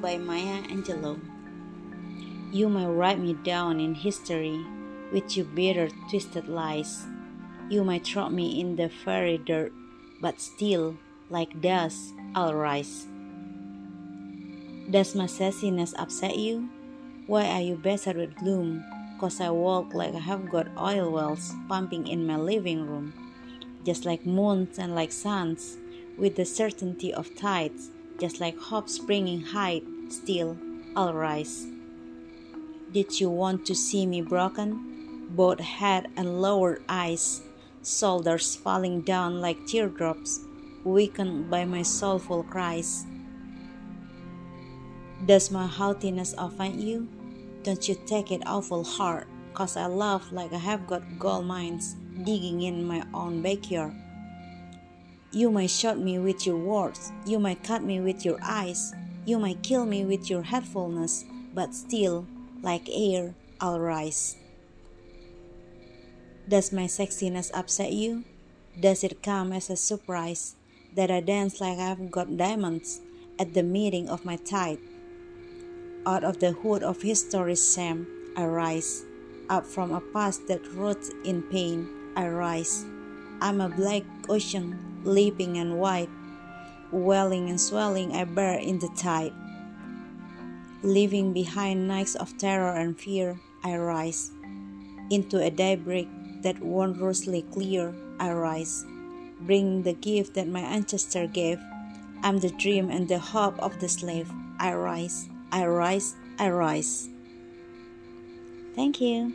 by Maya Angelou. You may write me down in history with your bitter, twisted lies. You may throw me in the fiery dirt, but still, like dust, I'll rise. Does my sassiness upset you? Why are you beset with gloom? Cause I walk like I have got oil wells pumping in my living room, just like moons and like suns, with the certainty of tides, just like hope springing high, still I'll rise. Did you want to see me broken? Both head and lower eyes, shoulders falling down like teardrops, weakened by my soulful cries. Does my haughtiness offend you? Don't you take it awful hard, cause I laugh like I have got gold mines digging in my own backyard. You might shoot me with your words, you might cut me with your eyes, you might kill me with your hatefulness, but still, like air, I'll rise. Does my sexiness upset you? Does it come as a surprise that I dance like I've got diamonds at the meeting of my tide? Out of the hood of history's shame, I rise. Up from a past that roots in pain, I rise. I'm a black ocean, leaping and wide. Welling and swelling, I bear in the tide. Leaving behind nights of terror and fear, I rise. Into a daybreak that wondrously clear, I rise. Bring the gift that my ancestor gave. I'm the dream and the hope of the slave. I rise. I rise, I rise. Thank you.